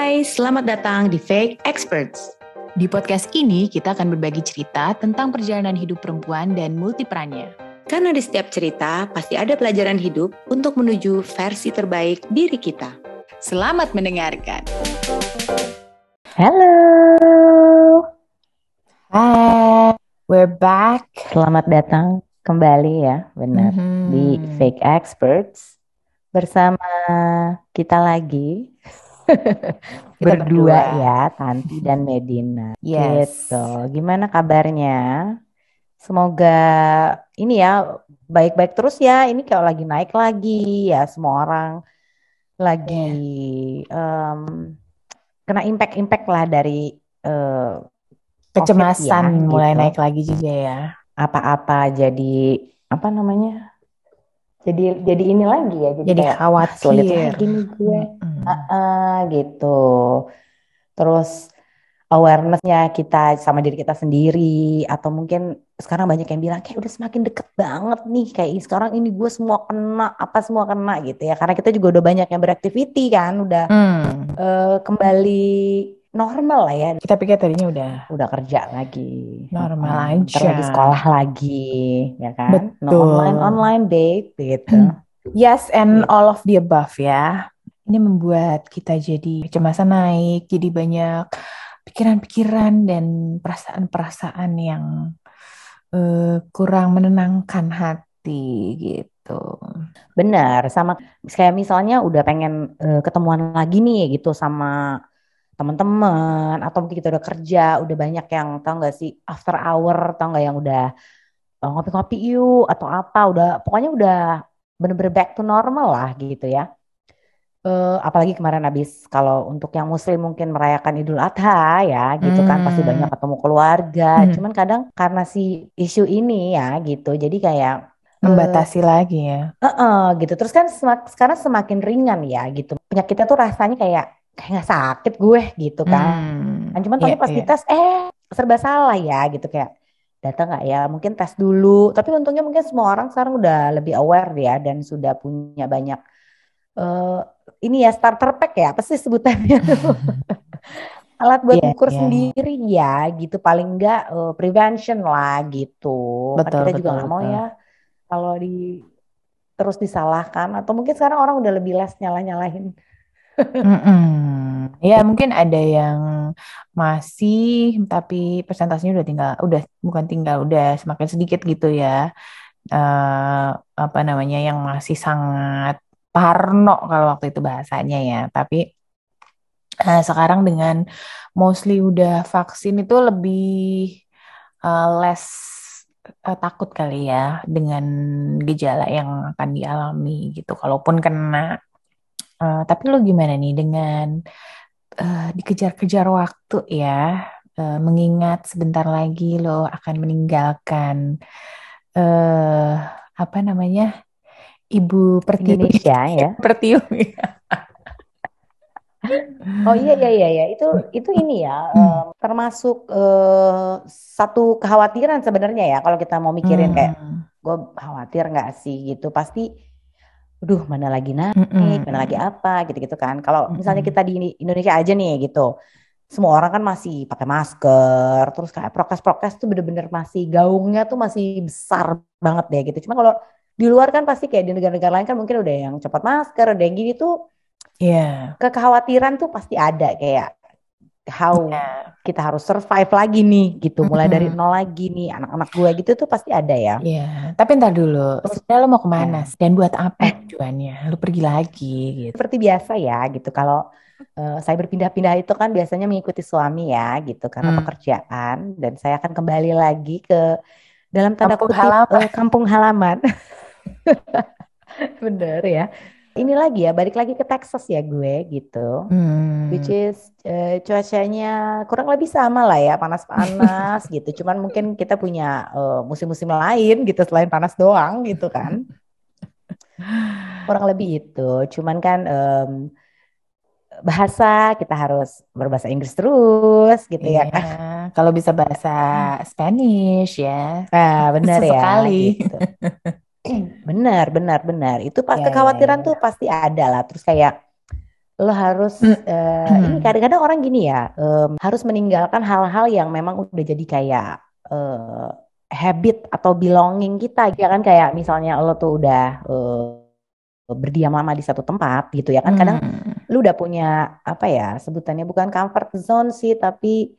Hai, selamat datang di Fake Experts. Di podcast ini kita akan berbagi cerita tentang perjalanan hidup perempuan dan multiperannya. Karena di setiap cerita pasti ada pelajaran hidup untuk menuju versi terbaik diri kita. Selamat mendengarkan. Halo. Hai, we're back. Selamat datang kembali ya, benar Mhm. di Fake Experts bersama kita lagi Kita berdua berdua. ya, Tanti dan Medina. Yes. Gitu. Gimana kabarnya? Semoga ini ya baik-baik terus ya. Ini kalau lagi naik lagi ya semua orang lagi em, kena impact-impact lah dari eh, Kecemasan COVID ya, mulai gitu. naik lagi juga ya. apa-apa jadi apa namanya? Jadi jadi ini lagi ya, jadi Jadi kayak khawatir. sulit lagi nih gue. Mm-mm. Ah, gitu. Terus awarenessnya kita sama diri kita sendiri atau mungkin sekarang banyak yang bilang kayak udah semakin deket banget nih kayak "Ih, sekarang ini gue semua kena apa semua kena gitu ya karena kita juga udah banyak yang beraktiviti kan udah Hmm. eh, kembali normal lah ya Kita pikir tadinya udah udah kerja lagi Normal. Terus aja. lagi sekolah lagi ya kan no Betul. online online babe gitu Yes, and Iya. all of the above ya. Ini membuat kita jadi kecemasan naik, jadi banyak pikiran-pikiran dan perasaan-perasaan yang eh, kurang menenangkan hati gitu. benar sama kayak misalnya udah pengen eh, ketemuan lagi nih gitu sama teman-teman atau mungkin kita udah kerja udah banyak yang tau gak sih after hour tau gak yang udah eh, ngopi-ngopi yuk atau apa udah pokoknya udah bener-bener back to normal lah gitu ya Eh, apalagi kemarin habis kalau untuk yang muslim mungkin merayakan Idul Adha ya gitu kan pasti Hmm. banyak ketemu keluarga Hmm. cuman kadang karena si isu ini ya gitu jadi kayak Membatasi lagi ya. Heeh, gitu. Terus kan semak- sekarang semakin ringan ya gitu. Penyakitnya tuh rasanya kayak kayak nggak sakit gue gitu kan. Hmm. Kan cuman tapi Iya, pas iya. dites eh serba salah ya gitu kayak data nggak ya mungkin tes dulu. Tapi untungnya mungkin semua orang sekarang udah lebih aware ya dan sudah punya banyak eh ini ya starter pack ya apa sih sebutannya? Alat buat Iya, ukur iya. sendiri ya gitu paling enggak eh, prevention lah gitu. Kan Betul, kita juga betul, nggak mau ya kalau di terus disalahkan atau mungkin sekarang orang udah lebih less nyalah-nyalahin. Mm-mm. Ya mungkin ada yang masih tapi persentasenya udah tinggal udah bukan tinggal udah semakin sedikit gitu ya. Eh apa namanya yang masih sangat parno kalau waktu itu bahasanya ya. Tapi eh, sekarang dengan mostly udah vaksin itu lebih eh, less eh, takut kali ya dengan gejala yang akan dialami gitu. Kalaupun kena Eh, tapi lo gimana nih dengan eh, dikejar-kejar waktu ya, eh, mengingat sebentar lagi lo akan meninggalkan eh apa namanya ibu pertiwi Indonesia ya. pertiwi. Oh iya iya iya ya. Itu itu ini ya em, termasuk eh, satu kekhawatiran sebenarnya ya kalau kita mau mikirin kayak Hmm. gue khawatir nggak sih gitu pasti aduh mana lagi naik Mm-mm. mana lagi apa gitu-gitu kan kalau misalnya kita di Indonesia aja nih gitu semua orang kan masih pakai masker terus kayak prokes-prokes tuh bener-bener masih gaungnya tuh masih besar banget deh gitu cuma kalau di luar kan pasti kayak di negara-negara lain kan mungkin udah yang cepat masker udah yang gini tuh Iya. kekhawatiran tuh pasti ada kayak how Iya. kita harus survive lagi nih gitu mulai dari Mm-mm. nol lagi nih anak-anak gue gitu tuh pasti ada ya Iya, tapi ntar dulu. Sebenarnya lo mau ke mana Ya. dan buat apa tujuannya? Lo pergi lagi gitu. seperti biasa ya gitu kalau eh, saya berpindah-pindah itu kan biasanya mengikuti suami ya gitu karena Hmm. pekerjaan dan saya akan kembali lagi ke dalam tanda Kampung kutip halaman. eh, kampung halaman bener ya ini lagi ya balik lagi ke Texas ya gue gitu Hmm. which is eh, cuacanya kurang lebih sama lah ya panas-panas gitu cuman mungkin kita punya eh, musim-musim lain gitu selain panas doang gitu kan kurang lebih itu cuman kan em, bahasa kita harus berbahasa Inggris terus gitu ya kan Iya, kalau bisa bahasa Spanish ya. nah benar ya Sesekali. gitu benar benar benar. Itu pas Ya, ya, kekhawatiran ya. tuh pasti ada lah. Terus kayak lo harus Mm. eh, ini kadang-kadang orang gini ya em, harus meninggalkan hal-hal yang memang udah jadi kayak eh, habit atau belonging kita ya kan? Kayak misalnya lo tuh udah eh, berdiam lama di satu tempat gitu ya kan? Kadang Hmm. lu udah punya apa ya sebutannya bukan comfort zone sih tapi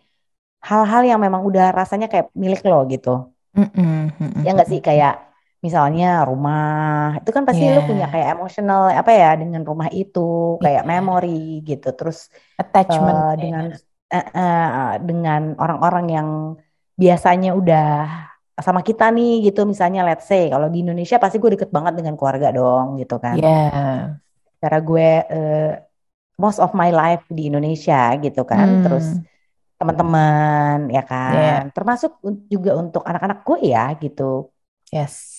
hal-hal yang memang udah rasanya kayak milik lo gitu. Mm-mm, ya nggak sih? kayak misalnya rumah itu kan pasti lu punya Yeah. kayak emotional apa ya dengan rumah itu kayak Iya. memori gitu terus Attachment. ya. dengan eh, eh, dengan orang-orang yang biasanya udah sama kita nih gitu misalnya let's say kalau di Indonesia pasti gue deket banget dengan keluarga dong gitu kan Yeah. cara gue eh, most of my life di Indonesia gitu kan Hmm. terus teman-teman ya Yeah. kan termasuk un- juga untuk anak-anak gue ya gitu Yes.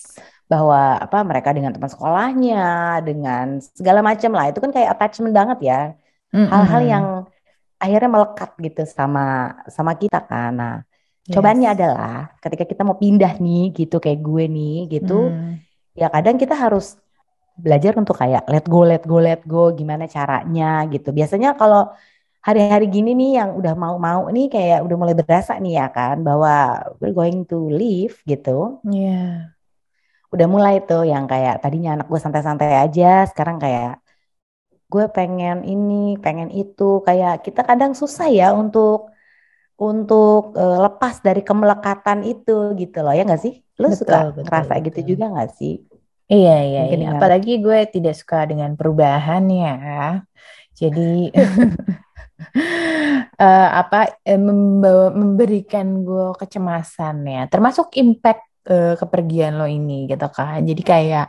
Bahwa apa mereka dengan teman sekolahnya dengan segala macam lah itu kan kayak attachment banget ya hal-hal Mm-mm. yang akhirnya melekat gitu sama sama kita kan nah cobaannya Yes. adalah ketika kita mau pindah nih gitu kayak gue nih gitu Hmm. ya kadang kita harus belajar untuk kayak let go, let go, let go, gimana caranya gitu. Biasanya kalau hari-hari gini nih yang udah mau-mau nih kayak udah mulai berasa nih ya kan bahwa we're going to leave gitu. Yeah. Udah mulai tuh yang kayak tadinya anak gue santai-santai aja, sekarang kayak gue pengen ini, pengen itu. Kayak kita kadang susah ya untuk untuk eh, lepas dari kemelekatan itu gitu loh ya nggak sih? Lu suka Betul, betul, ngerasa gitu betul. juga nggak sih? Iya, iya, Mungkin iya. dengan Apalagi gue tidak suka dengan perubahan ya. Jadi eh, apa eh, membawa memberikan gue kecemasan ya. Termasuk impact eh, kepergian lo ini gitu kan. Jadi kayak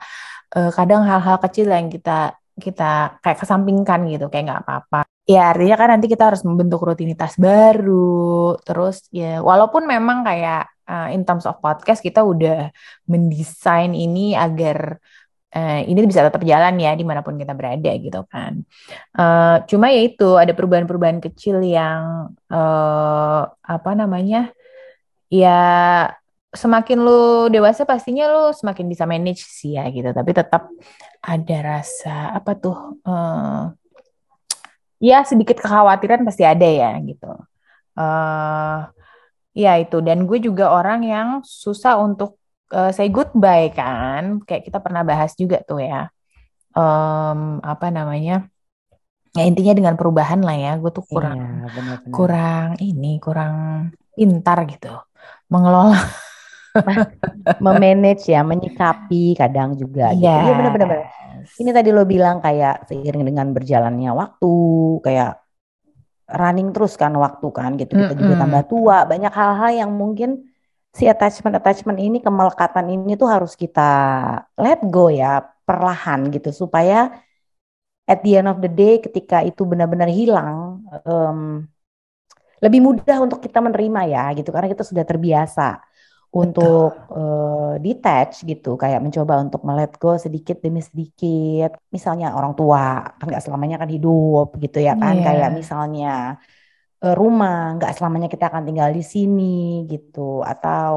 eh, kadang hal-hal kecil yang kita kita kayak kesampingkan gitu, kayak nggak apa-apa. Ya artinya kan nanti kita harus membentuk rutinitas baru. Terus ya walaupun memang kayak uh, in terms of podcast kita udah mendesain ini agar uh, ini bisa tetap jalan ya di mana pun kita berada gitu kan. Uh, cuma ya itu ada perubahan-perubahan kecil yang uh, apa namanya ya semakin lu dewasa pastinya lu semakin bisa manage sih ya gitu. Tapi tetap ada rasa apa tuh uh, ya sedikit kekhawatiran pasti ada ya gitu. Uh, Ya itu dan gue juga orang yang susah untuk uh, say goodbye kan kayak kita pernah bahas juga tuh ya Em, apa namanya ya intinya dengan perubahan lah ya gue tuh kurang Iya, benar-benar. kurang ini kurang pintar gitu mengelola memanage ya, menyikapi kadang juga gitu. Iya. Iya benar-benar. benar. Ini tadi lo bilang kayak seiring dengan berjalannya waktu, kayak running terus kan waktu kan gitu. Kita juga Mm-mm. tambah tua, banyak hal-hal yang mungkin si attachment-attachment ini, kemelekatan ini tuh harus kita let go ya, perlahan gitu supaya at the end of the day ketika itu benar-benar hilang, em, lebih mudah untuk kita menerima ya gitu karena kita sudah terbiasa untuk eh, detach gitu kayak mencoba untuk melet go sedikit demi sedikit. Misalnya orang tua kan nggak selamanya kan hidup gitu ya kan. Iya. kayak misalnya eh, rumah nggak selamanya kita akan tinggal di sini gitu. Atau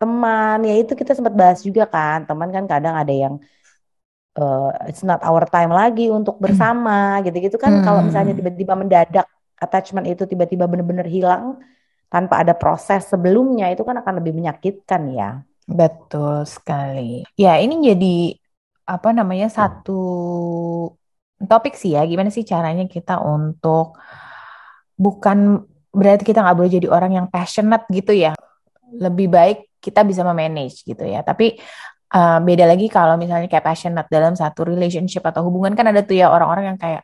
teman ya itu kita sempat bahas juga kan. Teman kan kadang ada yang eh, it's not our time lagi untuk bersama gitu-gitu kan. Kalau misalnya Hmm. tiba-tiba mendadak attachment itu tiba-tiba benar-benar hilang tanpa ada proses sebelumnya itu kan akan lebih menyakitkan ya. Betul sekali. Ya, ini jadi apa namanya satu topik sih ya. Gimana sih caranya kita untuk bukan berarti kita nggak boleh jadi orang yang passionate gitu ya. Lebih baik kita bisa memanage gitu ya. Tapi uh, beda lagi kalau misalnya kayak passionate dalam satu relationship atau hubungan kan ada tuh ya orang-orang yang kayak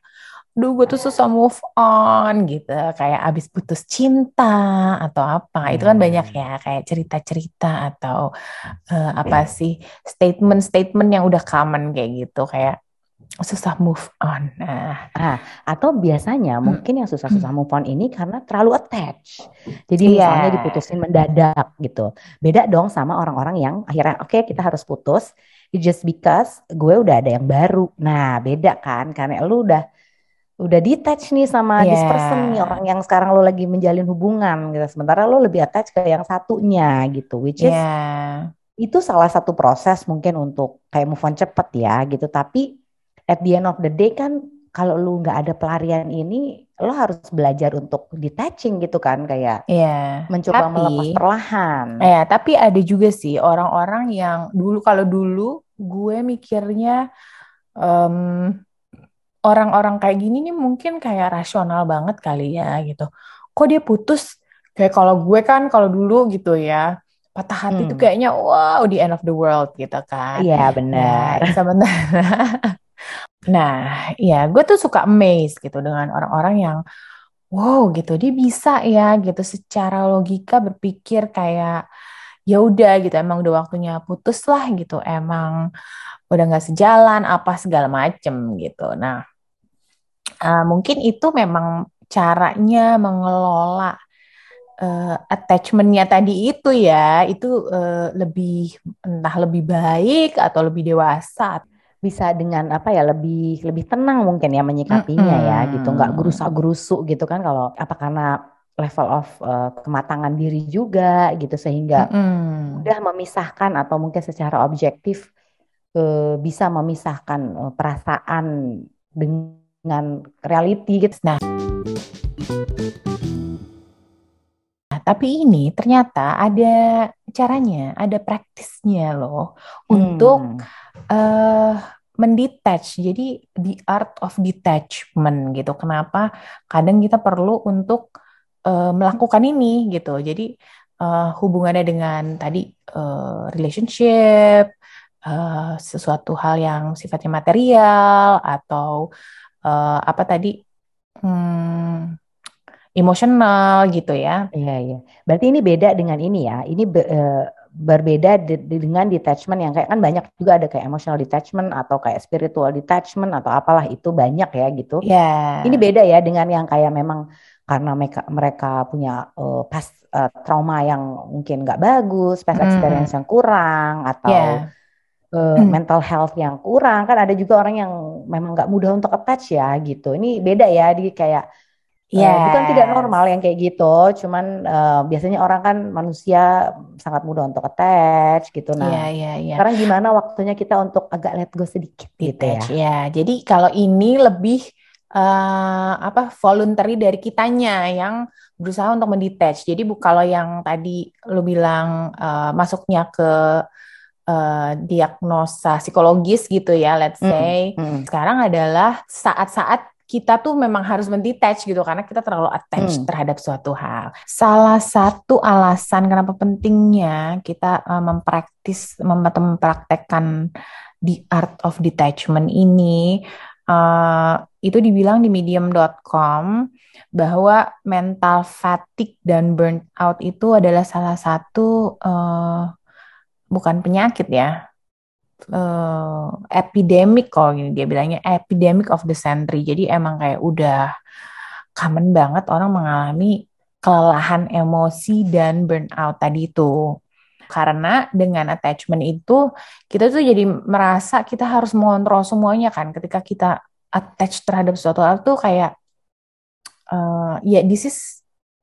Duh, gue tuh susah move on gitu, kayak abis putus cinta atau apa. Itu kan Hmm. banyak ya, kayak cerita-cerita atau eh, apa sih statement-statement yang udah common kayak gitu, kayak susah move on. Nah, Atau biasanya Hmm. mungkin yang susah-susah move on ini karena terlalu attach. Jadi misalnya Iya. diputusin mendadak gitu. Beda dong sama orang-orang yang akhirnya oke kita harus putus it's just because gue udah ada yang baru. Nah, beda kan karena lu udah udah detach nih sama this Iya. person nih orang yang sekarang lu lagi menjalin hubungan gitu. Sementara lu lebih attach ke yang satunya gitu which is ya, itu salah satu proses mungkin untuk kayak move on cepet ya gitu tapi at the end of the day kan kalau lu nggak ada pelarian ini, lo harus belajar untuk detaching gitu kan, kayak Iya, mencoba tapi melepas perlahan. ya tapi ada juga sih orang-orang yang dulu kalau dulu gue mikirnya em, orang-orang kayak gini nih mungkin kayak rasional banget kali ya gitu. Kok dia putus? Kayak kalau gue kan kalau dulu gitu ya patah hati tuh Hmm, kayaknya wow the end of the world gitu kan. iya Nah, benar. sementara Nah, ya gue tuh suka amazed gitu dengan orang-orang yang wow gitu dia bisa ya gitu secara logika berpikir kayak ya udah gitu emang udah waktunya putus lah gitu emang udah nggak sejalan apa segala macem gitu. Nah, eh, mungkin itu memang caranya mengelola eh, attachment-nya tadi itu ya itu eh, lebih entah lebih baik atau lebih dewasa. Bisa dengan apa ya lebih lebih tenang mungkin ya menyikapinya ya gitu, nggak Mm-mm. gerusak-gerusuk gitu kan kalau apa karena level of eh, kematangan diri juga gitu sehingga Mm-mm. mudah memisahkan atau mungkin secara objektif eh, bisa memisahkan eh, perasaan dengan reality gitu. Nah, tapi ini ternyata ada caranya, ada praktisnya loh untuk Hmm, eh mendetach. Jadi the art of detachment gitu. Kenapa kadang kita perlu untuk eh, melakukan ini gitu. Jadi eh, hubungannya dengan tadi eh, relationship, eh, sesuatu hal yang sifatnya material atau eh, apa tadi hmm, emosional gitu ya. iya iya. Berarti ini beda dengan ini ya. Ini be- eh, berbeda de- de- dengan detachment yang kayak kan banyak juga ada kayak emotional detachment atau kayak spiritual detachment atau apalah itu banyak ya gitu. Ya, Ini beda ya dengan yang kayak memang karena mereka mereka punya eh, past eh, trauma yang mungkin nggak bagus, past Mm, experience yang kurang atau ya, eh, mental health yang kurang kan ada juga orang yang memang nggak mudah untuk attach ya gitu. Ini beda ya di kayak eh, bukan tidak normal yes, yang kayak gitu, cuman eh, biasanya orang kan manusia sangat mudah untuk attach gitu. Nah, ya, ya. sekarang gimana waktunya kita untuk agak let go sedikit gitu ya? ya. Jadi kalau ini lebih eh, apa voluntary dari kitanya yang berusaha untuk mendetach. Jadi bu kalau yang tadi lu bilang eh, masuknya ke eh, diagnosa psikologis gitu ya, let's Mm, say. mm, Sekarang adalah saat-saat kita tuh memang harus mendetach gitu karena kita terlalu attached mm. terhadap suatu hal. Salah satu alasan kenapa pentingnya kita eh, mempraktis mem- mempraktekkan the art of detachment ini eh, itu dibilang di medium.com bahwa mental fatigue dan burnout itu adalah salah satu eh, bukan penyakit ya eh epidemic kalau gini dia bilangnya epidemic of the century. Jadi emang kayak udah common banget orang mengalami kelelahan emosi dan burnout tadi itu. Karena dengan attachment itu kita tuh jadi merasa kita harus mengontrol semuanya kan. Ketika kita attach terhadap suatu hal tuh kayak eh ya this is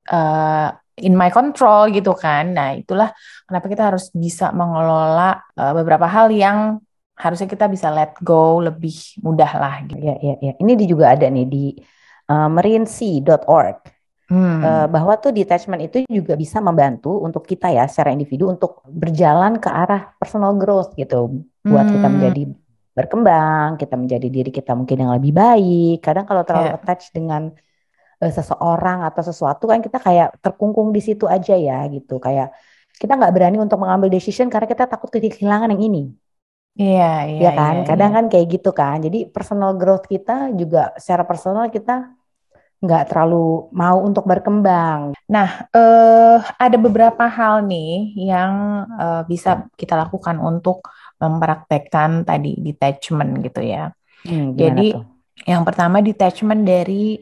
eh, in my control gitu kan. Nah, itulah kenapa kita harus bisa mengelola eh, beberapa hal yang harusnya kita bisa let go lebih mudah lah gitu. Ya, ya, ya. Ini di juga ada nih di uh, merinsi.org Hmm. uh, bahwa tuh detachment itu juga bisa membantu untuk kita ya secara individu untuk berjalan ke arah personal growth gitu, buat kita Hmm. menjadi berkembang, kita menjadi diri kita mungkin yang lebih baik. Kadang kalau terlalu Ya. attach dengan uh, seseorang atau sesuatu kan kita kayak terkungkung di situ aja ya gitu, kayak kita nggak berani untuk mengambil decision karena kita takut kehilangan yang ini. Iya, iya, Ya kan, iya, kadang iya. kan kayak gitu kan. Jadi personal growth kita juga secara personal kita nggak terlalu mau untuk berkembang. Nah, eh, ada beberapa hal nih yang eh, bisa kita lakukan untuk mempraktekkan tadi detachment gitu ya. Hmm, Jadi tuh? yang pertama detachment dari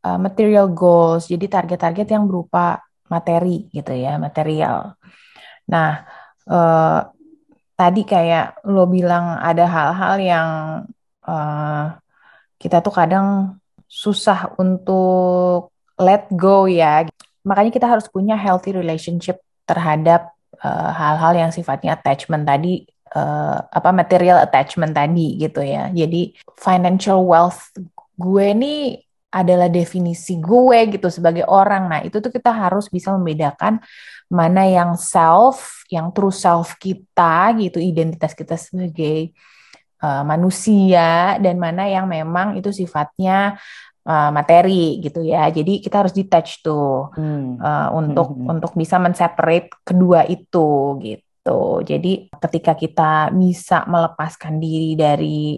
eh, material goals, jadi target-target yang berupa materi gitu ya, material. Nah, eh, tadi kayak lo bilang ada hal-hal yang eh, kita tuh kadang susah untuk let go ya. Makanya kita harus punya healthy relationship terhadap hal-hal yang sifatnya attachment tadi, eh, apa material attachment tadi gitu ya. Jadi financial wealth gue nih adalah definisi gue gitu sebagai orang. Nah, itu tuh kita harus bisa membedakan mana yang self, yang true self kita gitu, identitas kita sebagai uh, manusia dan mana yang memang itu sifatnya uh, materi gitu ya. Jadi kita harus detach tuh hmm. uh, untuk hmm. untuk bisa menseparate kedua itu gitu. Jadi ketika kita bisa melepaskan diri dari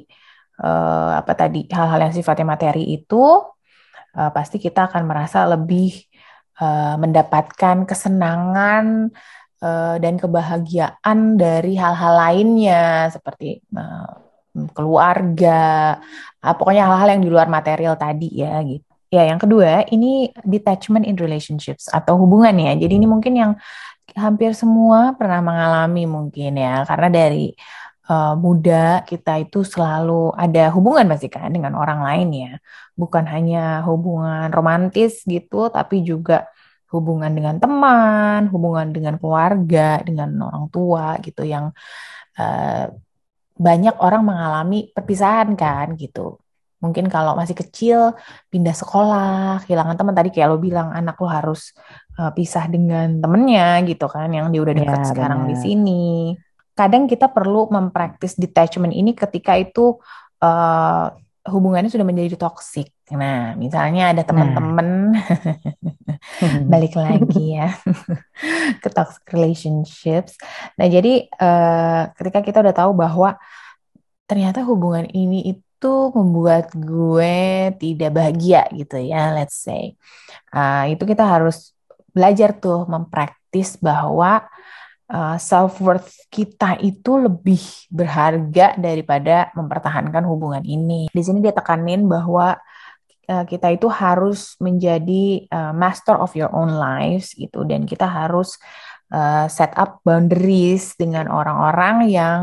uh, apa tadi hal-hal yang sifatnya materi itu uh, pasti kita akan merasa lebih uh, mendapatkan kesenangan uh, dan kebahagiaan dari hal-hal lainnya seperti uh, keluarga, uh, pokoknya hal-hal yang di luar material tadi ya gitu. Ya, yang kedua ini detachment in relationships atau hubungan ya. Jadi ini mungkin yang hampir semua pernah mengalami mungkin ya, karena dari uh, muda kita itu selalu ada hubungan pasti kan dengan orang lain ya bukan hanya hubungan romantis gitu, tapi juga hubungan dengan teman, hubungan dengan keluarga, dengan orang tua gitu yang uh, banyak orang mengalami perpisahan kan gitu. Mungkin kalau masih kecil pindah sekolah, kehilangan teman tadi kayak lo bilang anak lo harus uh, pisah dengan temennya gitu kan yang dia udah dekat ya, sekarang bener. di sini. Kadang kita perlu mempraktis detachment ini ketika itu uh, hubungannya sudah menjadi toksik. Nah, misalnya ada teman-teman nah. balik lagi ya ke toxic relationships. Nah, jadi uh, ketika kita udah tahu bahwa ternyata hubungan ini itu membuat gue tidak bahagia gitu ya, let's say. Uh, itu kita harus belajar tuh mempraktis bahwa uh, eh, self worth kita itu lebih berharga daripada mempertahankan hubungan ini. Di sini dia tekanin bahwa uh, kita itu harus menjadi uh, master of your own lives gitu dan kita harus uh, set up boundaries dengan orang-orang yang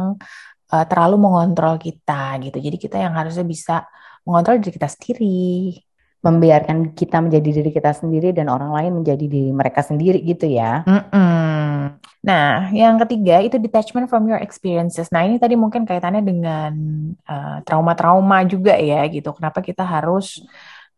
uh, terlalu mengontrol kita gitu. Jadi kita yang harusnya bisa mengontrol diri kita sendiri membiarkan kita menjadi diri kita sendiri dan orang lain menjadi diri mereka sendiri gitu ya. Mm-mm. Nah, yang ketiga itu detachment from your experiences. Nah, ini tadi mungkin kaitannya dengan uh, trauma-trauma juga ya gitu. Kenapa kita harus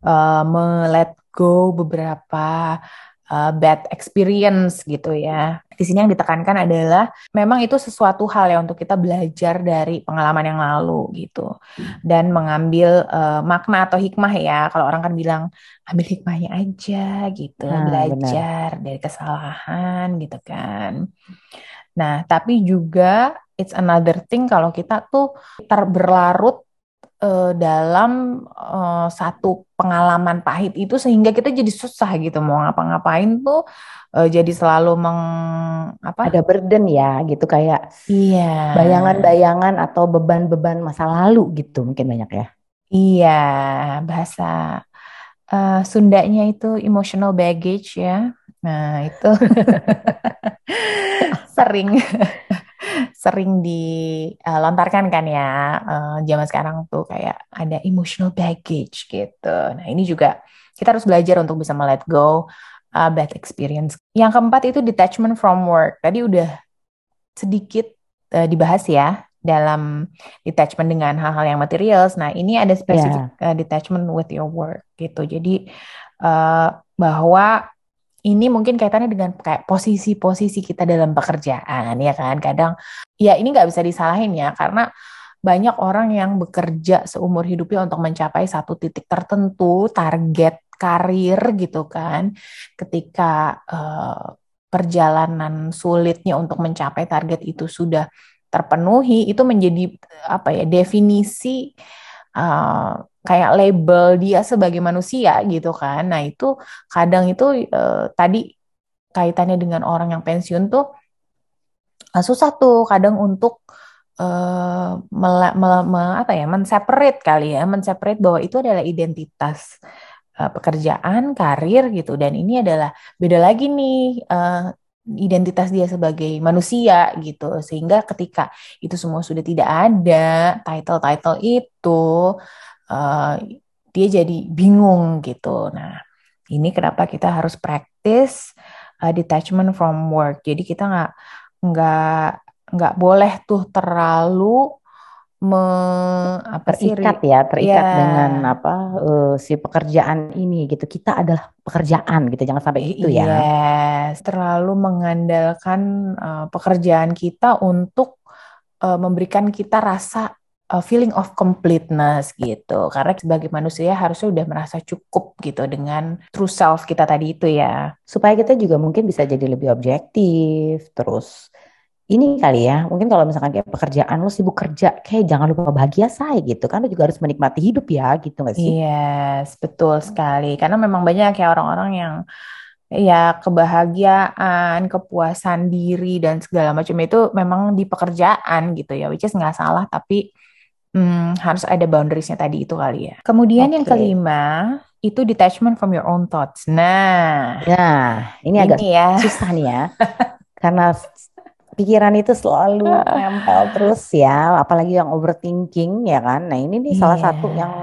uh, me-let go beberapa uh, bad experience gitu ya. Di sini yang ditekankan adalah memang itu sesuatu hal ya untuk kita belajar dari pengalaman yang lalu gitu dan mengambil uh, makna atau hikmah ya. Kalau orang kan bilang ambil hikmahnya aja gitu, nah, belajar benar. dari kesalahan gitu kan. Nah, tapi juga it's another thing kalau kita tuh terberlarut uh, dalam uh, satu pengalaman pahit itu sehingga kita jadi susah gitu mau ngapa-ngapain tuh uh, jadi selalu meng apa? Ada burden ya gitu kayak iya. bayangan-bayangan atau beban-beban masa lalu gitu mungkin banyak ya. Iya bahasa uh, Sundanya itu emotional baggage ya. Nah itu sering sering dilontarkan kan ya. Uh, zaman sekarang tuh kayak ada emotional baggage gitu. Nah ini juga kita harus belajar untuk bisa let go uh, bad experience. Yang keempat itu detachment from work. Tadi udah sedikit uh, dibahas ya dalam detachment dengan hal-hal yang materials. Nah ini ada spesifik yeah. uh, detachment with your work gitu. Jadi uh, bahwa ini mungkin kaitannya dengan kayak posisi-posisi kita dalam pekerjaan ya kan kadang ya ini nggak bisa disalahin ya karena banyak orang yang bekerja seumur hidupnya untuk mencapai satu titik tertentu target karir gitu kan ketika uh, perjalanan sulitnya untuk mencapai target itu sudah terpenuhi itu menjadi apa ya definisi uh, kayak label dia sebagai manusia gitu kan. Nah, itu kadang itu uh, tadi kaitannya dengan orang yang pensiun tuh uh, susah tuh kadang untuk mele, mele, me, apa ya, menseparate kali ya, menseparate bahwa itu adalah identitas uh, pekerjaan, karir gitu dan ini adalah beda lagi nih uh, identitas dia sebagai manusia gitu sehingga ketika itu semua sudah tidak ada title-title itu uh, dia jadi bingung gitu. Nah, ini kenapa kita harus practice uh, detachment from work. Jadi kita nggak nggak nggak boleh tuh terlalu me, apa sih terikat ri- ya, terikat ya dengan apa eh, si pekerjaan ini gitu. Kita adalah pekerjaan gitu, jangan sampai gitu ya. yes terlalu mengandalkan eh, pekerjaan kita untuk eh, memberikan kita rasa eh, feeling of completeness gitu karena sebagai manusia harusnya udah merasa cukup gitu dengan true self kita tadi itu ya Supaya kita juga mungkin bisa jadi lebih objektif, terus ini kali ya, mungkin kalau misalkan kayak pekerjaan lo sibuk kerja, kayak jangan lupa bahagia say gitu kan, lo juga harus menikmati hidup ya, gitu gak sih? Yes, betul sekali. Karena memang banyak ya orang-orang yang ya kebahagiaan, kepuasan diri dan segala macam itu memang di pekerjaan gitu ya, which is nggak salah, tapi hmm, harus ada boundariesnya tadi itu kali ya. Kemudian yang Oke. kelima itu detachment from your own thoughts. Nah, Nah, ini agak ini ya. susah nih ya, karena pikiran itu selalu nempel terus ya, apalagi yang overthinking ya kan. Nah ini nih salah satu Iya. yang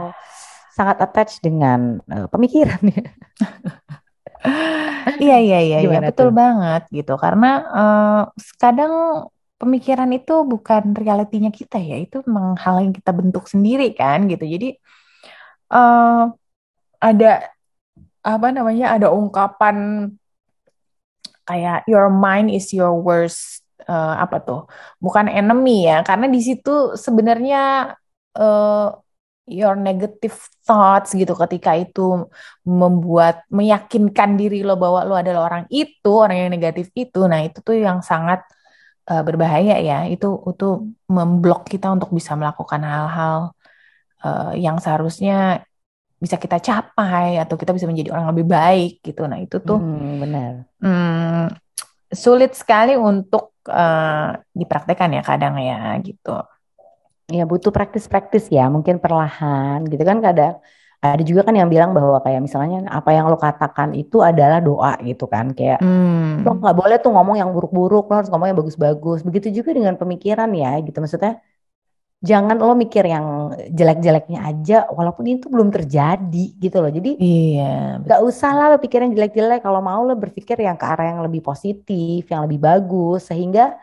sangat attached dengan eh, pemikiran ya. Iya, iya, iya, iya, betul tuh? banget gitu. Karena eh, kadang pemikiran itu bukan realitinya kita ya, itu memang hal yang kita bentuk sendiri kan gitu. Jadi eh ada apa namanya, ada ungkapan kayak your mind is your worst eh, apa tuh? Bukan enemy ya, karena di situ sebenarnya eh, your negative thoughts gitu ketika itu membuat meyakinkan diri lo bahwa lo adalah orang itu, orang yang negatif itu. Nah, itu tuh yang sangat eh, berbahaya ya. Itu itu memblok kita untuk bisa melakukan hal-hal eh, yang seharusnya bisa kita capai atau kita bisa menjadi orang lebih baik gitu. Nah, itu tuh Hmm, benar. hmm, sulit sekali untuk eh, dipraktekkan ya kadang ya gitu. Ya butuh praktis-praktis ya, mungkin perlahan gitu kan kadang. Ada juga kan yang bilang bahwa kayak misalnya apa yang lo katakan itu adalah doa gitu kan kayak lo Hmm, nggak boleh tuh ngomong yang buruk-buruk lo harus ngomong yang bagus-bagus. Begitu juga dengan pemikiran ya gitu. Maksudnya jangan lo mikir yang jelek-jeleknya aja walaupun itu belum terjadi gitu loh. Jadi iya, nggak usah lah lo pikirin jelek-jelek. Kalau mau lo berpikir yang ke arah yang lebih positif yang lebih bagus. Sehingga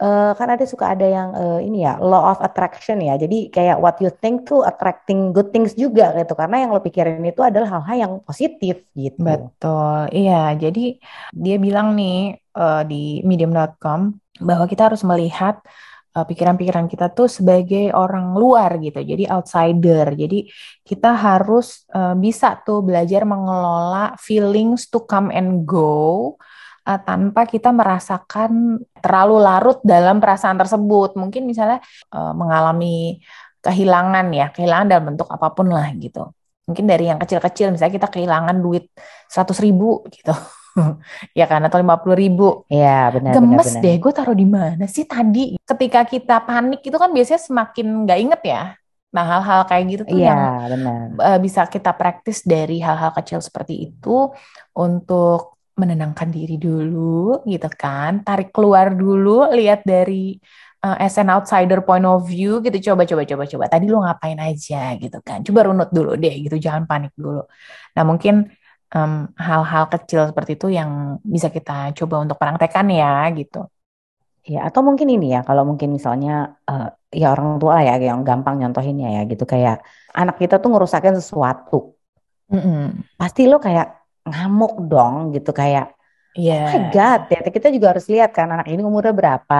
eh, kan ada suka ada yang eh, ini ya law of attraction ya. Jadi kayak what you think tuh attracting good things juga gitu. Karena yang lo pikirin itu adalah hal-hal yang positif gitu. Betul. Iya, jadi dia bilang nih eh, di medium.com bahwa kita harus melihat pikiran-pikiran kita tuh sebagai orang luar gitu. Jadi outsider. Jadi kita harus eh, bisa tuh belajar mengelola feelings to come and go eh, tanpa kita merasakan terlalu larut dalam perasaan tersebut. Mungkin misalnya eh, mengalami kehilangan ya, kehilangan dalam bentuk apa pun lah gitu. Mungkin dari yang kecil-kecil, misalnya kita kehilangan duit 100 ribu gitu. ya kan, atau 50 ribu. ya benar benar Gemes benar deh, gue taruh di mana sih tadi? Ketika kita panik itu kan biasanya semakin nggak inget ya. Nah, hal-hal kayak gitu tuh iya yang benar eh, bisa kita praktis dari hal-hal kecil seperti itu untuk menenangkan diri dulu gitu kan. Tarik keluar dulu, lihat dari eh, as an outsider point of view gitu. Coba, coba, coba, coba. Tadi lu ngapain aja gitu kan. Coba runut dulu deh gitu, jangan panik dulu. Nah, mungkin hal-hal kecil seperti itu yang bisa kita coba untuk praktekkan ya gitu. ya atau mungkin ini ya kalau mungkin misalnya eh, ya orang tua lah ya yang gampang nyontohinnya ya gitu kayak anak kita tuh ngerusakin sesuatu Mm-mm. pasti lo kayak ngamuk dong gitu kayak Iya. Oh my God, ya kita juga harus lihat kan anak ini umurnya berapa.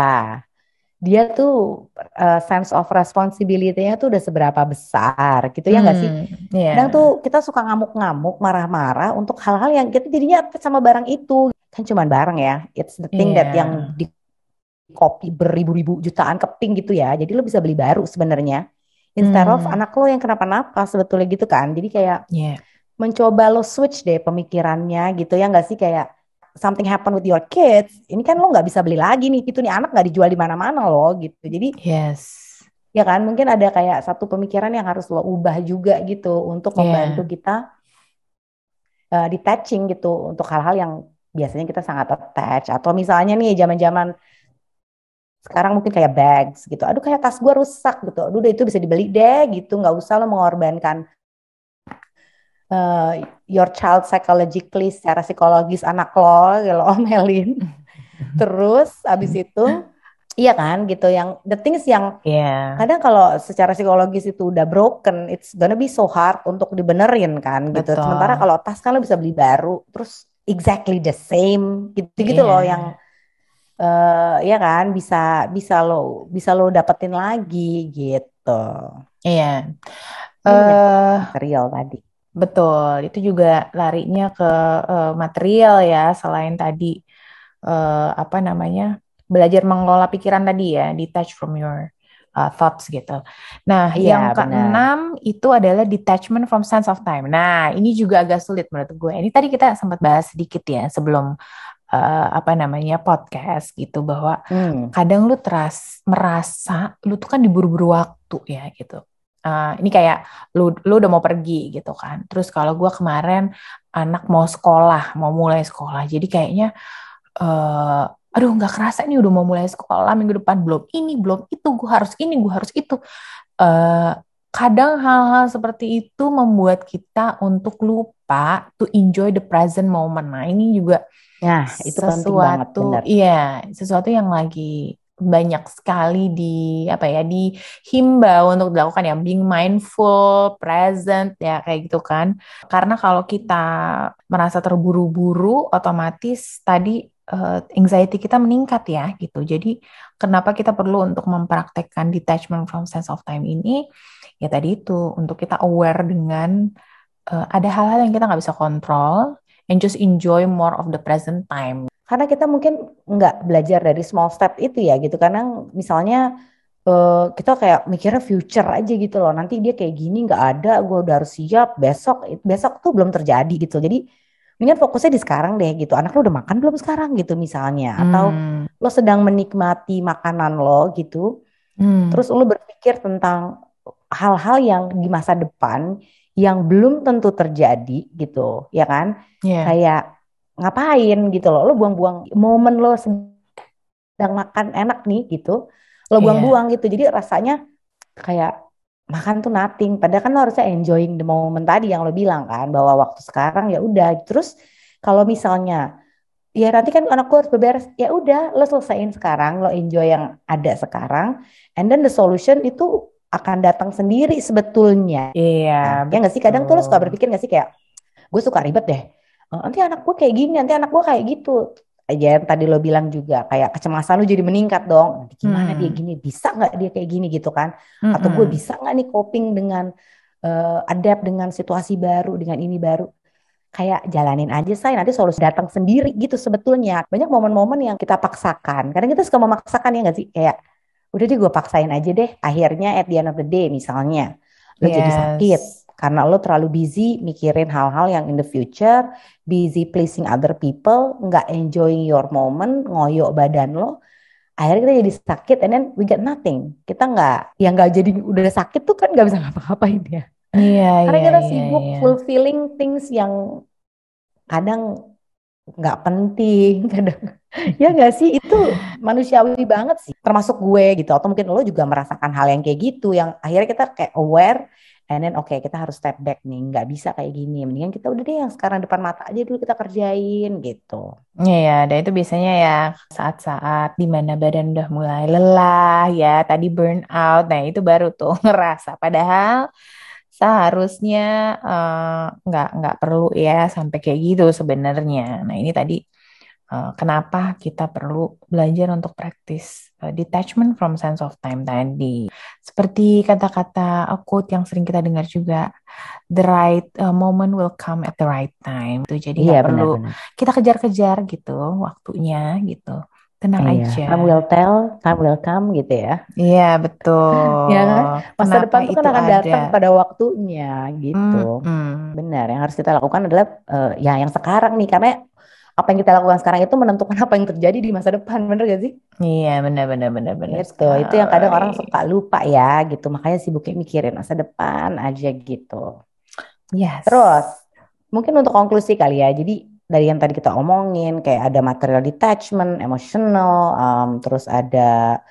Dia tuh uh, sense of responsibility-nya tuh udah seberapa besar gitu ya nggak sih? Hmm, iya. Kadang tuh kita suka ngamuk-ngamuk, marah-marah untuk hal-hal yang kita jadinya sama barang itu. Kan cuman barang ya. It's the thing that Iya. yang di copy beribu-ribu jutaan keping gitu ya. Jadi lo bisa beli baru sebenarnya. Instead of Hmm. anak lo yang kenapa-napa sebetulnya gitu kan. Jadi kayak Iya. mencoba lo switch deh pemikirannya gitu ya nggak sih kayak something happen with your kids ini kan lo nggak bisa beli lagi nih itu nih anak nggak dijual di mana-mana loh gitu. Jadi Yes. ya kan mungkin ada kayak satu pemikiran yang harus lo ubah juga gitu untuk membantu kita uh, detaching gitu untuk hal-hal yang biasanya kita sangat attach. Atau misalnya nih zaman-zaman sekarang mungkin kayak bags gitu. Aduh kayak tas gue rusak gitu. Aduh itu bisa dibeli deh gitu. Nggak usah lo mengorbankan uh, your child psychologically secara psikologis anak lo ya lo omelin terus abis itu Iya kan gitu yang the things yang Iya, kadang kalau secara psikologis itu udah broken it's gonna be so hard untuk dibenerin kan gitu. betul. Sementara kalau tas kan lo bisa beli baru terus exactly the same gitu-gitu loh Iya. yang eh ya kan bisa bisa lo bisa lo dapetin lagi gitu. Iya. Ini menyangkut Eh, material tadi. Betul. Itu juga larinya ke eh, material ya, selain tadi eh, apa namanya? belajar mengelola pikiran tadi ya, detach from your uh, thoughts gitu. Nah, Iya yang benar. keenam itu adalah detachment from sense of time. Nah, ini juga agak sulit menurut gue. Ini tadi kita sempat bahas sedikit ya sebelum uh, apa namanya podcast gitu bahwa Hmm. kadang lu teras merasa lu tuh kan diburu-buru waktu ya gitu. Uh, ini kayak lu lu udah mau pergi gitu kan. Terus kalau gua kemarin anak mau sekolah, mau mulai sekolah. Jadi kayaknya eh aduh nggak kerasa nih udah mau mulai sekolah minggu depan belum ini belum itu gue harus ini gue harus itu eh kadang hal-hal seperti itu membuat kita untuk lupa to enjoy the present moment nah ini juga Nah, itu penting banget sesuatu benar. iya sesuatu yang lagi banyak sekali di apa ya dihimbau untuk dilakukan ya being mindful present ya kayak gitu kan. Karena kalau kita merasa terburu-buru otomatis tadi eh, anxiety kita meningkat ya gitu. Jadi kenapa kita perlu untuk mempraktekkan detachment from sense of time ini? Ya tadi itu untuk kita aware dengan eh, ada hal-hal yang kita nggak bisa kontrol and just enjoy more of the present time Karena kita mungkin nggak belajar dari small step itu ya gitu. Karena misalnya eh, kita kayak mikirnya future aja gitu loh. Nanti dia kayak gini nggak ada, gue udah harus siap besok. Besok tuh belum terjadi gitu. Jadi mendingan fokusnya di sekarang deh gitu. Anak lo udah makan belum sekarang gitu misalnya. Atau Hmm, lo sedang menikmati makanan lo gitu. hmm, Terus lo berpikir tentang hal-hal yang di masa depan yang belum tentu terjadi gitu, ya kan? yeah. Kayak ngapain gitu loh. Lo buang-buang momen lo sedang makan enak nih gitu. Lo Iya. buang-buang gitu. Jadi rasanya kayak makan tuh nothing. Padahal kan lo harusnya enjoying the moment tadi yang lo bilang kan bahwa waktu sekarang ya udah. Terus kalau misalnya ya nanti kan anak gue harus beberes, ya udah lo selesaiin sekarang, lo enjoy yang ada sekarang, and then the solution itu akan datang sendiri sebetulnya. Iya, Ya nggak sih? Kadang tuh lo suka berpikir nggak sih kayak gue suka ribet deh. Eh, Nanti anak gue kayak gini, nanti anak gue kayak gitu. Ya yang tadi lo bilang juga kayak kecemasan lo jadi meningkat dong. Nanti gimana dia Hmm. gini? Bisa nggak dia kayak gini gitu kan? Atau gue bisa nggak nih coping dengan eh, adapt dengan situasi baru, dengan ini baru? Kayak jalanin aja say, nanti solusi datang sendiri gitu sebetulnya. Banyak momen-momen yang kita paksakan. Kadang kita suka memaksakan ya nggak sih? Kayak udah deh gue paksain aja deh. Akhirnya at the end of the day misalnya lo jadi sakit Yes. Karena lo terlalu busy mikirin hal-hal yang in the future, busy pleasing other people, nggak enjoying your moment, ngoyo badan lo. Akhirnya kita jadi sakit and then we get nothing. Kita nggak, yang nggak jadi udah sakit tuh kan nggak bisa ngapa-ngapain ya. Iya, Karena iya, kita iya, sibuk iya. fulfilling things yang kadang nggak penting, kadang ya nggak sih itu manusiawi banget sih. Termasuk gue gitu, atau mungkin lo juga merasakan hal yang kayak gitu, yang akhirnya kita kayak aware, and then oke kita harus step back nih, nggak bisa kayak gini. Mendingan kita udah deh yang sekarang depan mata aja dulu kita kerjain gitu. Iya, ya, dan itu biasanya ya saat-saat di mana badan udah mulai lelah ya, tadi burn out, nah itu baru tuh ngerasa. Padahal seharusnya eh, nggak nggak perlu ya sampai kayak gitu sebenarnya. Nah ini tadi eh, kenapa kita perlu belajar untuk praktis eh, detachment from sense of time tadi. Seperti kata-kata uh, quote yang sering kita dengar juga, the right uh, moment will come at the right time. Tuh, jadi Iya nggak perlu benar-benar. kita kejar-kejar gitu waktunya gitu. Tenang Iya, aja. time will tell, time will come gitu ya. Iya, betul. Ya kan? Masa Kenapa depan kan itu akan datang ada? pada waktunya gitu. Mm-mm. Benar, yang harus kita lakukan adalah eh, ya yang sekarang nih karena apa yang kita lakukan sekarang itu menentukan apa yang terjadi di masa depan, bener gak sih? Iya, benar benar benar benar Gitu, itu yang kadang orang suka lupa ya gitu, makanya sibuknya mikirin masa depan aja gitu. Yes. Terus, mungkin untuk konklusi kali ya, jadi dari yang tadi kita omongin kayak ada material detachment, emotional, um, terus ada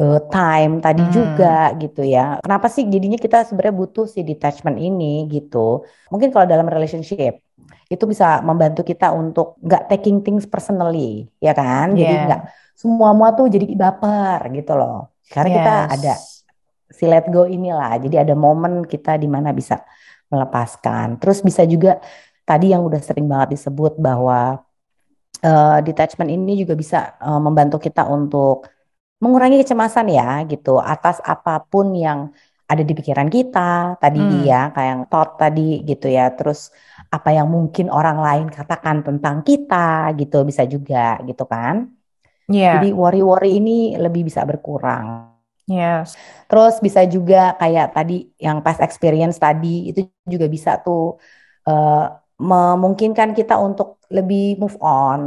eh, time tadi Hmm. juga gitu ya. Kenapa sih jadinya kita sebenarnya butuh si detachment ini gitu? Mungkin kalau dalam relationship itu bisa membantu kita untuk nggak taking things personally, ya kan? Jadi Yeah. nggak semua mua tuh jadi baper gitu loh. Karena kita Yes. ada si let go inilah. Jadi ada momen kita di mana bisa melepaskan. Terus bisa juga tadi yang udah sering banget disebut bahwa eh, detachment ini juga bisa eh, membantu kita untuk mengurangi kecemasan ya gitu atas apa pun yang ada di pikiran kita tadi Hmm. ya kayak yang thought tadi gitu ya. Terus apa yang mungkin orang lain katakan tentang kita gitu bisa juga gitu kan. Iya, Jadi worry-worry ini lebih bisa berkurang. yes. Terus bisa juga kayak tadi yang past experience tadi itu juga bisa tuh eh, memungkinkan kita untuk lebih move on,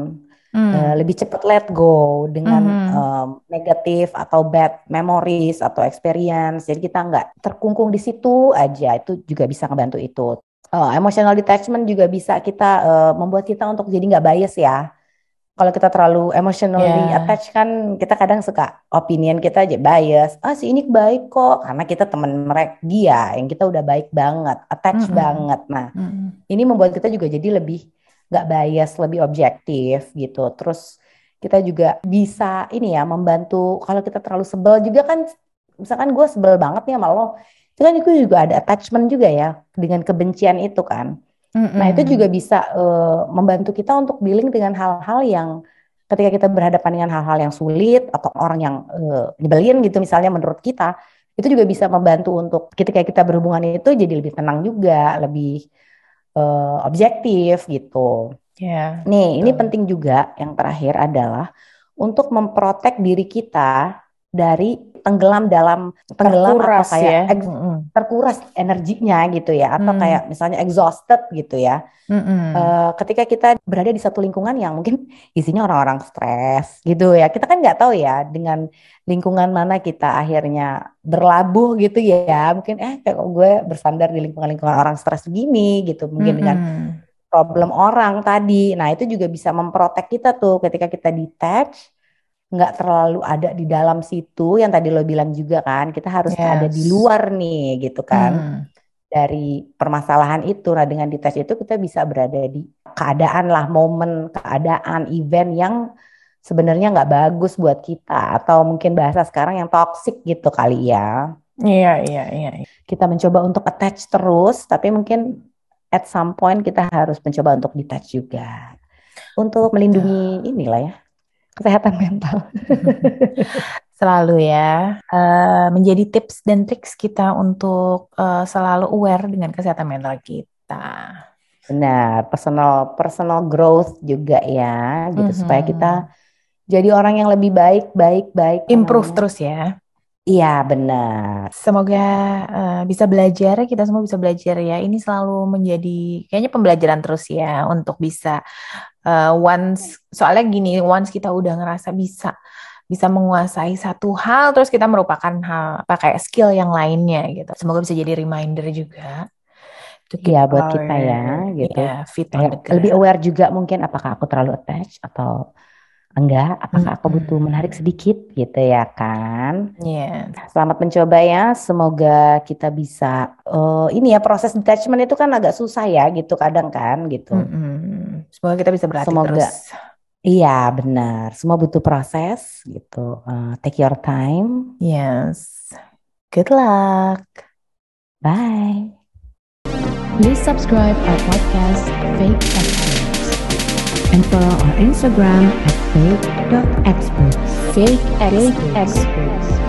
Hmm. eh, lebih cepat let go dengan Mhm. em, negatif atau bad memories atau experience. Jadi kita nggak terkungkung di situ aja. Itu juga bisa ngebantu itu. Eh, emotional detachment juga bisa kita eh, membuat kita untuk jadi nggak bias ya. Kalau kita terlalu emotionally Ya. attached kan kita kadang suka opinion kita aja bias. Ah si ini baik kok karena kita teman mereka dia yang kita udah baik banget, attached Mm-mm. banget. Nah, Mm-mm. ini membuat kita juga jadi lebih nggak bias, lebih objektif gitu. Terus kita juga bisa ini ya membantu kalau kita terlalu sebel juga kan, misalkan gue sebel banget nih sama lo, itu kan itu juga ada attachment juga ya dengan kebencian itu kan. Nah itu juga bisa eh, membantu kita untuk dealing dengan hal-hal yang ketika kita berhadapan dengan hal-hal yang sulit atau orang yang eh, nyebelin gitu misalnya menurut kita, itu juga bisa membantu untuk ketika kita berhubungan itu jadi lebih tenang juga, lebih eh, objektif gitu. Ya, Nih, ini betul. penting juga yang terakhir adalah untuk memprotek diri kita dari tenggelam dalam tenggelam atau Terkuras kayak ya. ex- terkuras energinya gitu ya atau Hmm. kayak misalnya exhausted gitu ya. Mm-mm. Eh, ketika kita berada di satu lingkungan yang mungkin isinya orang-orang stres gitu ya, kita kan nggak tahu ya dengan lingkungan mana kita akhirnya berlabuh gitu ya. Mungkin eh kayak gue bersandar di lingkungan-lingkungan orang stres begini gitu, mungkin dengan Mm-mm. problem orang tadi. Nah itu juga bisa memprotek kita tuh ketika kita detach, nggak terlalu ada di dalam situ. Yang tadi lo bilang juga kan, kita harus ada di Yes. luar nih gitu kan Mm. dari permasalahan itu. Nah, dengan dites itu kita bisa berada di keadaan lah, momen, keadaan, event yang sebenarnya nggak bagus buat kita atau mungkin bahasa sekarang yang toxic gitu kali ya. Iya, iya, iya. Kita mencoba untuk attach terus, tapi mungkin at some point kita harus mencoba untuk detach juga untuk melindungi inilah ya kesehatan mental. Selalu ya, eh, menjadi tips dan triks kita untuk eh, selalu aware dengan kesehatan mental kita. Benar, personal personal growth juga ya, gitu supaya Mhm. kita jadi orang yang lebih baik, baik, baik. Improve namanya? terus ya. Iya, benar. Semoga eh, bisa belajar, kita semua bisa belajar ya. Ini selalu menjadi kayaknya pembelajaran terus ya untuk bisa eh, once soalnya gini, once kita udah ngerasa bisa bisa menguasai satu hal, terus kita merupakan hal apa kayak skill yang lainnya gitu. Semoga bisa jadi reminder juga Iya, buat kita ya, gitu. the Kayak lebih aware juga mungkin apakah aku terlalu attach atau enggak, apakah aku butuh menarik sedikit gitu ya kan. Yes. Selamat mencoba ya, semoga kita bisa eh, ini ya proses detachment itu kan agak susah ya gitu kadang kan gitu. Mm-mm. Semoga kita bisa berlatih Semoga. terus. Iya, benar. Semua butuh proses gitu. Eh, take your time. Yes. Good luck. Bye. Please subscribe our podcast, Fake Experts, and follow our Instagram at fake.experts. Fake Fake experts. Experts.